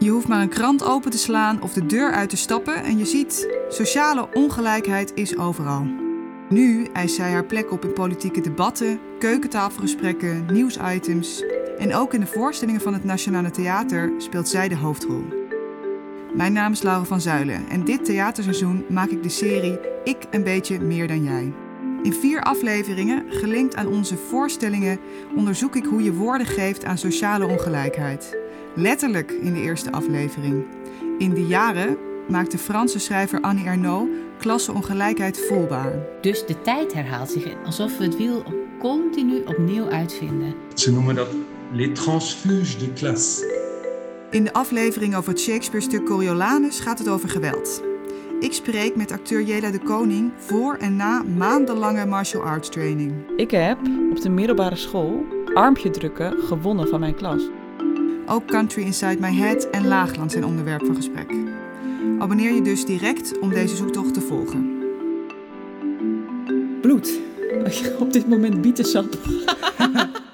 Je hoeft maar een krant open te slaan of de deur uit te stappen en je ziet, sociale ongelijkheid is overal. Nu eist zij haar plek op in politieke debatten, keukentafelgesprekken, nieuwsitems en ook in de voorstellingen van het Nationale Theater speelt zij de hoofdrol. Mijn naam is Laura van Zuilen en dit theaterseizoen maak ik de serie Ik een beetje meer dan jij. In vier afleveringen, gelinkt aan onze voorstellingen, onderzoek ik hoe je woorden geeft aan sociale ongelijkheid. Letterlijk in de eerste aflevering. In die jaren maakt de Franse schrijver Annie Ernaux klasseongelijkheid voelbaar. Dus de tijd herhaalt zich alsof we het wiel continu opnieuw uitvinden. Ze noemen dat les transfuges de classe. In de aflevering over het Shakespeare-stuk Coriolanus gaat het over geweld. Ik spreek met acteur Jela de Koning voor en na maandenlange martial arts training. Ik heb op de middelbare school armpje drukken gewonnen van mijn klas. Ook Country Inside My Head en Laagland zijn onderwerp van gesprek. Abonneer je dus direct om deze zoektocht te volgen. Bloed. Op dit moment bietensap.